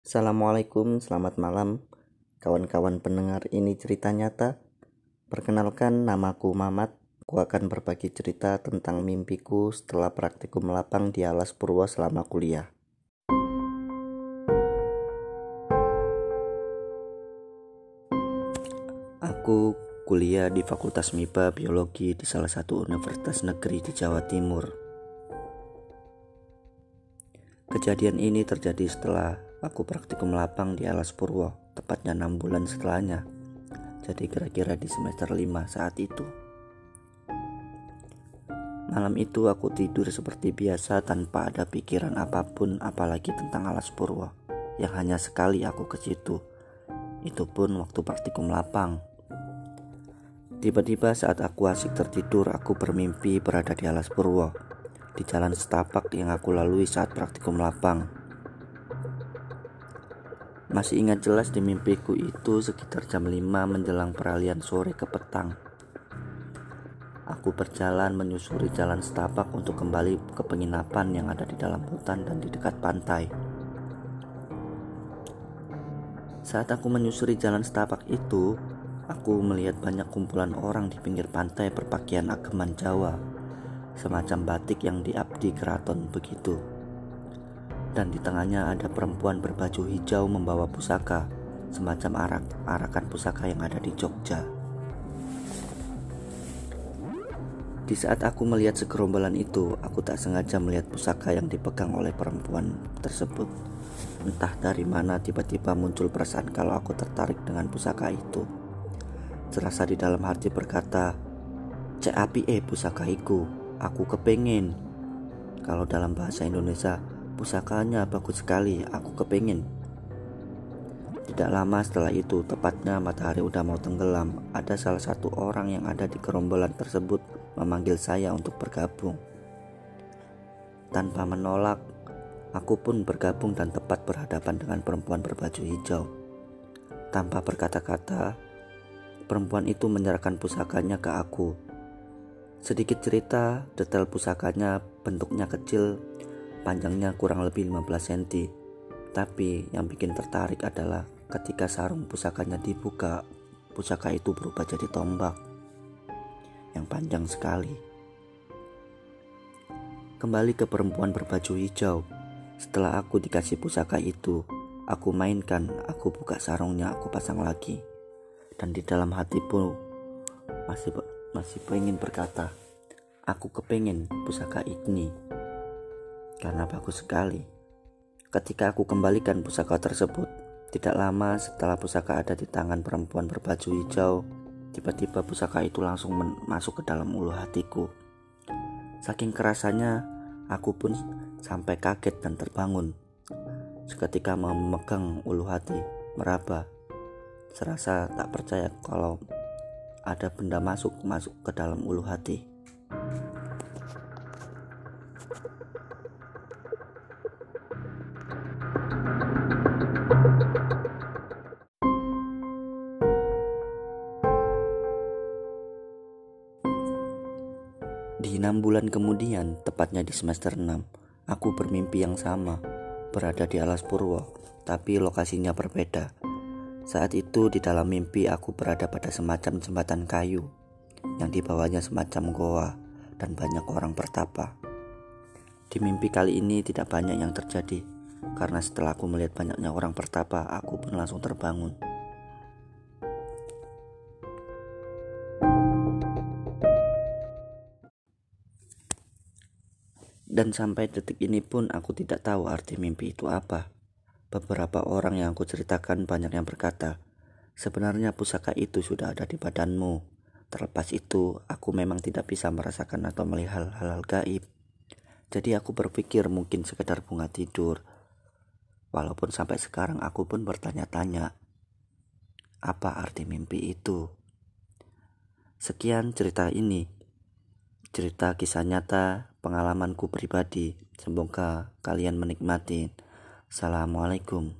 Assalamualaikum, selamat malam kawan-kawan pendengar ini cerita nyata. Perkenalkan namaku Mamat. Aku akan berbagi cerita tentang mimpiku setelah praktikum lapang di Alas Purwo selama kuliah. Aku kuliah di Fakultas MIPA Biologi di salah satu universitas negeri di Jawa Timur. Kejadian ini terjadi setelah Aku praktikum lapang di Alas Purwo, tepatnya enam bulan setelahnya. Jadi kira-kira di semester 5 saat itu. Malam itu aku tidur seperti biasa tanpa ada pikiran apa pun apalagi tentang Alas Purwo yang hanya sekali aku ke situ. Itu pun waktu praktikum lapang. Tiba-tiba saat aku asik tertidur, aku bermimpi berada di Alas Purwo, di jalan setapak yang aku lalui saat praktikum lapang. Masih ingat jelas di mimpiku itu sekitar jam 5 menjelang peralihan sore ke petang. Aku berjalan menyusuri jalan setapak untuk kembali ke penginapan yang ada di dalam hutan dan di dekat pantai. Saat aku menyusuri jalan setapak itu, aku melihat banyak kumpulan orang di pinggir pantai berpakaian ageman Jawa, semacam batik yang diabdi keraton begitu dan di tengahnya ada perempuan berbaju hijau membawa pusaka, semacam arak arakan pusaka yang ada di Jogja. Di saat aku melihat segerombolan itu, aku tak sengaja melihat pusaka yang dipegang oleh perempuan tersebut. Entah dari mana tiba-tiba muncul perasaan kalau aku tertarik dengan pusaka itu. Serasa di dalam hati berkata, Cek api eh pusaka iku, aku kepengen. Kalau dalam bahasa Indonesia, Pusakanya bagus sekali, aku kepingin. Tidak lama setelah itu, tepatnya matahari udah mau tenggelam, ada salah satu orang yang ada di gerombolan tersebut memanggil saya untuk bergabung. Tanpa menolak, aku pun bergabung dan tepat berhadapan dengan perempuan berbaju hijau. Tanpa berkata-kata, perempuan itu menyerahkan pusakanya ke aku. Sedikit cerita, detail pusakanya bentuknya kecil panjangnya kurang lebih 15 cm. Tapi yang bikin tertarik adalah ketika sarung pusakanya dibuka, pusaka itu berubah jadi tombak yang panjang sekali. Kembali ke perempuan berbaju hijau. Setelah aku dikasih pusaka itu, aku mainkan, aku buka sarungnya, aku pasang lagi. Dan di dalam hatiku masih masih pengen berkata, aku kepengen pusaka ini karena bagus sekali. Ketika aku kembalikan pusaka tersebut, tidak lama setelah pusaka ada di tangan perempuan berbaju hijau, tiba-tiba pusaka itu langsung masuk ke dalam ulu hatiku. Saking kerasanya, aku pun sampai kaget dan terbangun. Seketika memegang ulu hati, meraba. Serasa tak percaya kalau ada benda masuk masuk ke dalam ulu hati. Di enam bulan kemudian, tepatnya di semester 6, aku bermimpi yang sama, berada di alas purwo, tapi lokasinya berbeda. Saat itu di dalam mimpi aku berada pada semacam jembatan kayu, yang di bawahnya semacam goa, dan banyak orang bertapa. Di mimpi kali ini tidak banyak yang terjadi, karena setelah aku melihat banyaknya orang bertapa, aku pun langsung terbangun. Dan sampai detik ini pun aku tidak tahu arti mimpi itu apa. Beberapa orang yang aku ceritakan banyak yang berkata, sebenarnya pusaka itu sudah ada di badanmu. Terlepas itu, aku memang tidak bisa merasakan atau melihat hal-hal gaib. Jadi aku berpikir mungkin sekedar bunga tidur. Walaupun sampai sekarang aku pun bertanya-tanya, apa arti mimpi itu? Sekian cerita ini. Cerita kisah nyata pengalamanku pribadi. Semoga kalian menikmati. Assalamualaikum.